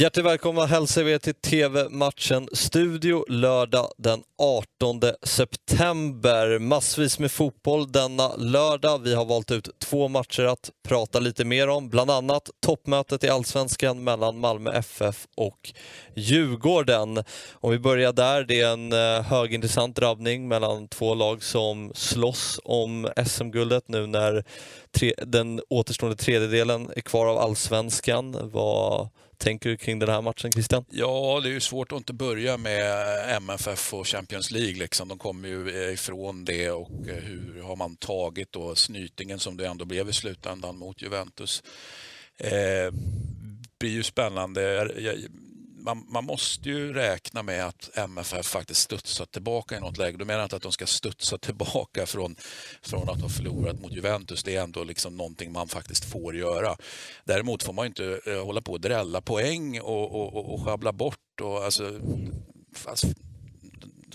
Hjärtligt välkomna hälsar vi er till TV-matchen Studio lördag den 18 september. Massvis med fotboll denna lördag. Vi har valt ut två matcher att prata lite mer om, bland annat toppmötet i Allsvenskan mellan Malmö FF och Djurgården. Om vi börjar där, det är en eh, högintressant drabbning mellan två lag som slåss om SM-guldet nu när tre, den återstående tredjedelen är kvar av Allsvenskan. Vad tänker du kring den här matchen Christian? Ja, det är ju svårt att inte börja med eh, MFF och Champions League. Liksom. De kommer ju eh, ifrån det och eh, hur har man tagit då snytingen som det ändå blev i slutändan mot Juventus. Eh, blir ju spännande. Jag, man, man, måste ju räkna med att MFF faktiskt studsar tillbaka i något läge. Då menar jag inte att de ska studsa tillbaka från, från att ha förlorat mot Juventus. Det är ändå liksom någonting man faktiskt får göra. Däremot får man inte eh, hålla på och drälla poäng och, och, och, och sjabbla bort. Och, alltså, fast,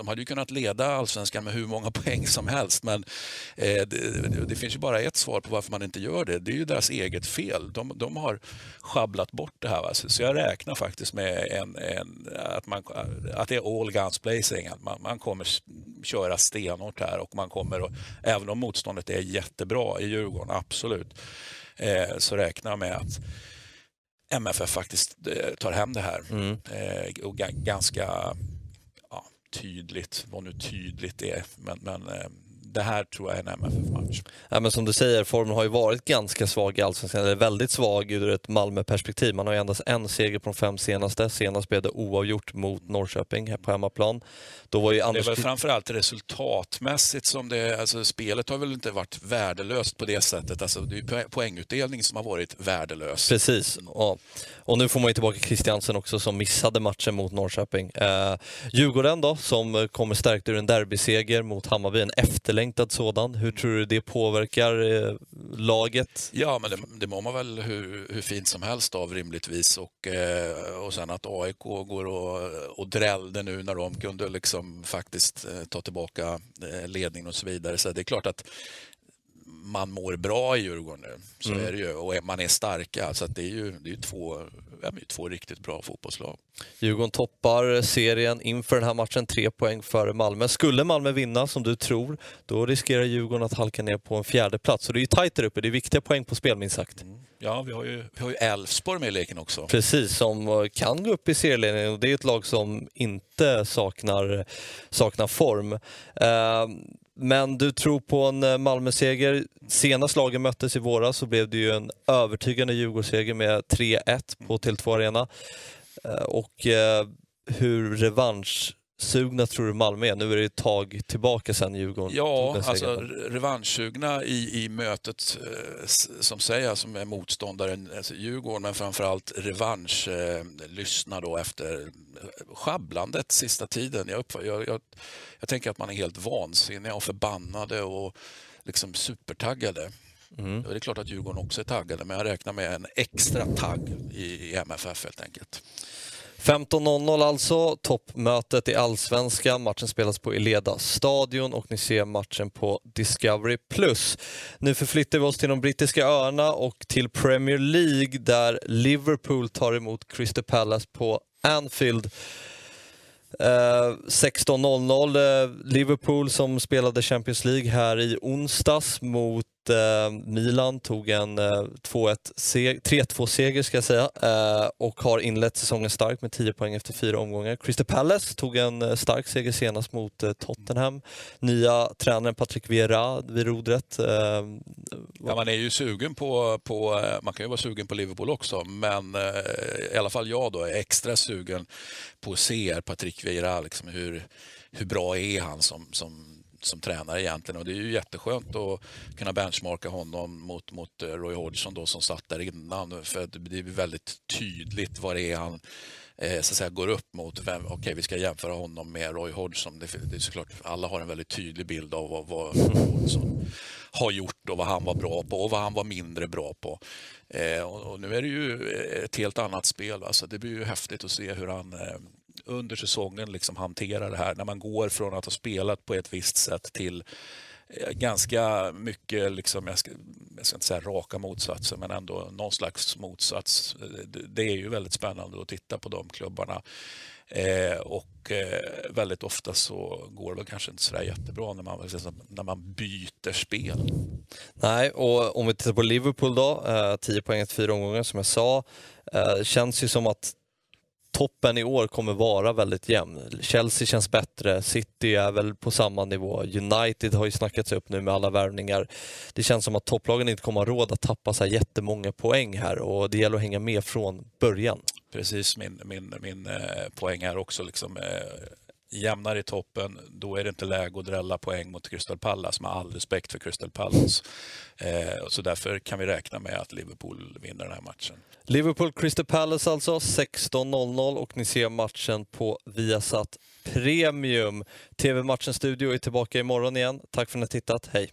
de hade ju kunnat leda allsvenskan med hur många poäng som helst men eh, det, det, finns ju bara ett svar på varför man inte gör det. Det är ju deras eget fel. De, de har schabblat bort det här. Alltså. Så jag räknar faktiskt med en, en, att, man, att det är all guns blazing. Att man, man kommer köra stenhårt här och man kommer, och, även om motståndet är jättebra i Djurgården, absolut, eh, så räknar jag med att MFF faktiskt eh, tar hem det här. Mm. Eh, och ganska tydligt, vad nu tydligt är. Men, men eh, det här tror jag är en MFF-match. Ja, men som du säger, formen har ju varit ganska svag i Allsvenskan, eller väldigt svag ur ett Malmö-perspektiv. Man har ju endast en seger på de fem senaste. Senast blev det oavgjort mot Norrköping här på hemmaplan. Då var ju Anders... Det är väl framförallt resultatmässigt som det alltså spelet har väl inte varit värdelöst på det sättet. Alltså det är poängutdelning som har varit värdelös. Precis, ja. och nu får man ju tillbaka Christiansen också som missade matchen mot Norrköping. Eh, Djurgården då, som kommer stärkt ur en derbyseger mot Hammarby, en efterlängtad sådan. Hur tror du det påverkar eh, laget? Ja, men det, det mår man väl hur, hur fint som helst av rimligtvis och, eh, och sen att AIK går och, och drällde nu när de kunde liksom liksom faktiskt eh, ta tillbaka eh, ledningen och så vidare. Så det är klart att man mår bra i Djurgården nu. Så mm. är det ju. Och man är starka. Så det är ju, det är två, ja, två riktigt bra fotbollslag. Djurgården toppar serien inför den här matchen, tre poäng före Malmö. Skulle Malmö vinna, som du tror, då riskerar Djurgården att halka ner på en fjärde plats. Så det är ju tajt där uppe. Det är viktiga poäng på spel, minst sagt. Mm. Ja, vi har ju, Elfsborg med i leken också. Precis, som eh, kan gå upp i serieledningen. Det är ett lag som inte saknar, saknar form. Uh, men du tror på en eh, Malmö-seger. Senast lagen möttes i våras så blev det ju en övertygande Djurgårdsseger med 3-1 på Tele2 Arena. Eh, och eh, hur revansch sugna tror du Malmö är? Nu är det ett tag tillbaka sen Djurgården Ja, alltså revanschsugna i, i mötet eh, som säger som är motståndaren alltså Djurgården, men framförallt revansch eh, lyssna då efter schabblandet sista tiden. Jag, jag, jag, jag tänker att man är helt vansinniga och förbannade och liksom supertaggade. Mm. Det är klart att Djurgården också är taggade, men jag räknar med en extra tagg i, i MFF helt enkelt. 15.00 alltså, toppmötet i Allsvenskan. Matchen spelas på Eleda stadion och ni ser matchen på Discovery+. Nu förflyttar vi oss till de brittiska öarna och till Premier League där Liverpool tar emot Crystal Palace på Anfield. Uh, 16.00 uh, Liverpool som spelade Champions League här i onsdags mot eh, Milan tog en eh, 3-2-seger ska jag säga eh, och har inlett säsongen starkt med 10 poäng efter fyra omgångar. Crystal Palace tog en eh, stark seger senast mot eh, Tottenham. Nya tränaren Patrick Vieira vid rodret. Eh, ja, man är ju sugen på, på, eh, man kan ju vara sugen på Liverpool också, men eh, i alla fall jag då är extra sugen på att se Patrick Vieira, liksom hur, hur bra är han som, som som tränare egentligen och det är ju jätteskönt att kunna benchmarka honom mot, mot eh, Roy Hodgson då som satt där innan för det är väldigt tydligt vad det är han eh, så att säga, går upp mot. Okej, okay, vi ska jämföra honom med Roy Hodgson. Det, det är såklart, alla har en väldigt tydlig bild av vad, vad Hodgson har gjort och vad han var bra på och vad han var mindre bra på. Eh, och, och, nu är det ju ett helt annat spel. Alltså, det blir ju häftigt att se hur han eh, under säsongen liksom hantera det här. När man går från att ha spelat på ett visst sätt till eh, ganska mycket, liksom, jag, ska, jag ska inte säga raka motsatser, men ändå någon slags motsats. Det är ju väldigt spännande att titta på de klubbarna. Eh, och eh, väldigt ofta så går det väl kanske inte sådär jättebra när man, liksom, när man byter spel. Nej, och om vi tittar på Liverpool då, eh, 10 poäng efter fyra omgångar som jag sa. Eh, känns ju som att toppen i år kommer vara väldigt jämn. Chelsea känns bättre, City är väl på samma nivå, United har ju snackats upp nu med alla värvningar. Det känns som att topplagen inte kommer ha råd att tappa så här jättemånga poäng här och det gäller att hänga med från början. Precis min, min, min eh, poäng här också. Liksom, eh, jämnare jämnar i toppen, då är det inte läge att drälla poäng mot Crystal Palace med all respekt för Crystal Palace. Eh, så därför kan vi räkna med att Liverpool vinner den här matchen. Liverpool Crystal Palace alltså 16.00 och ni ser matchen på Viasat Premium. TV-matchen Studio är tillbaka imorgon igen. Tack för att ni har tittat. Hej!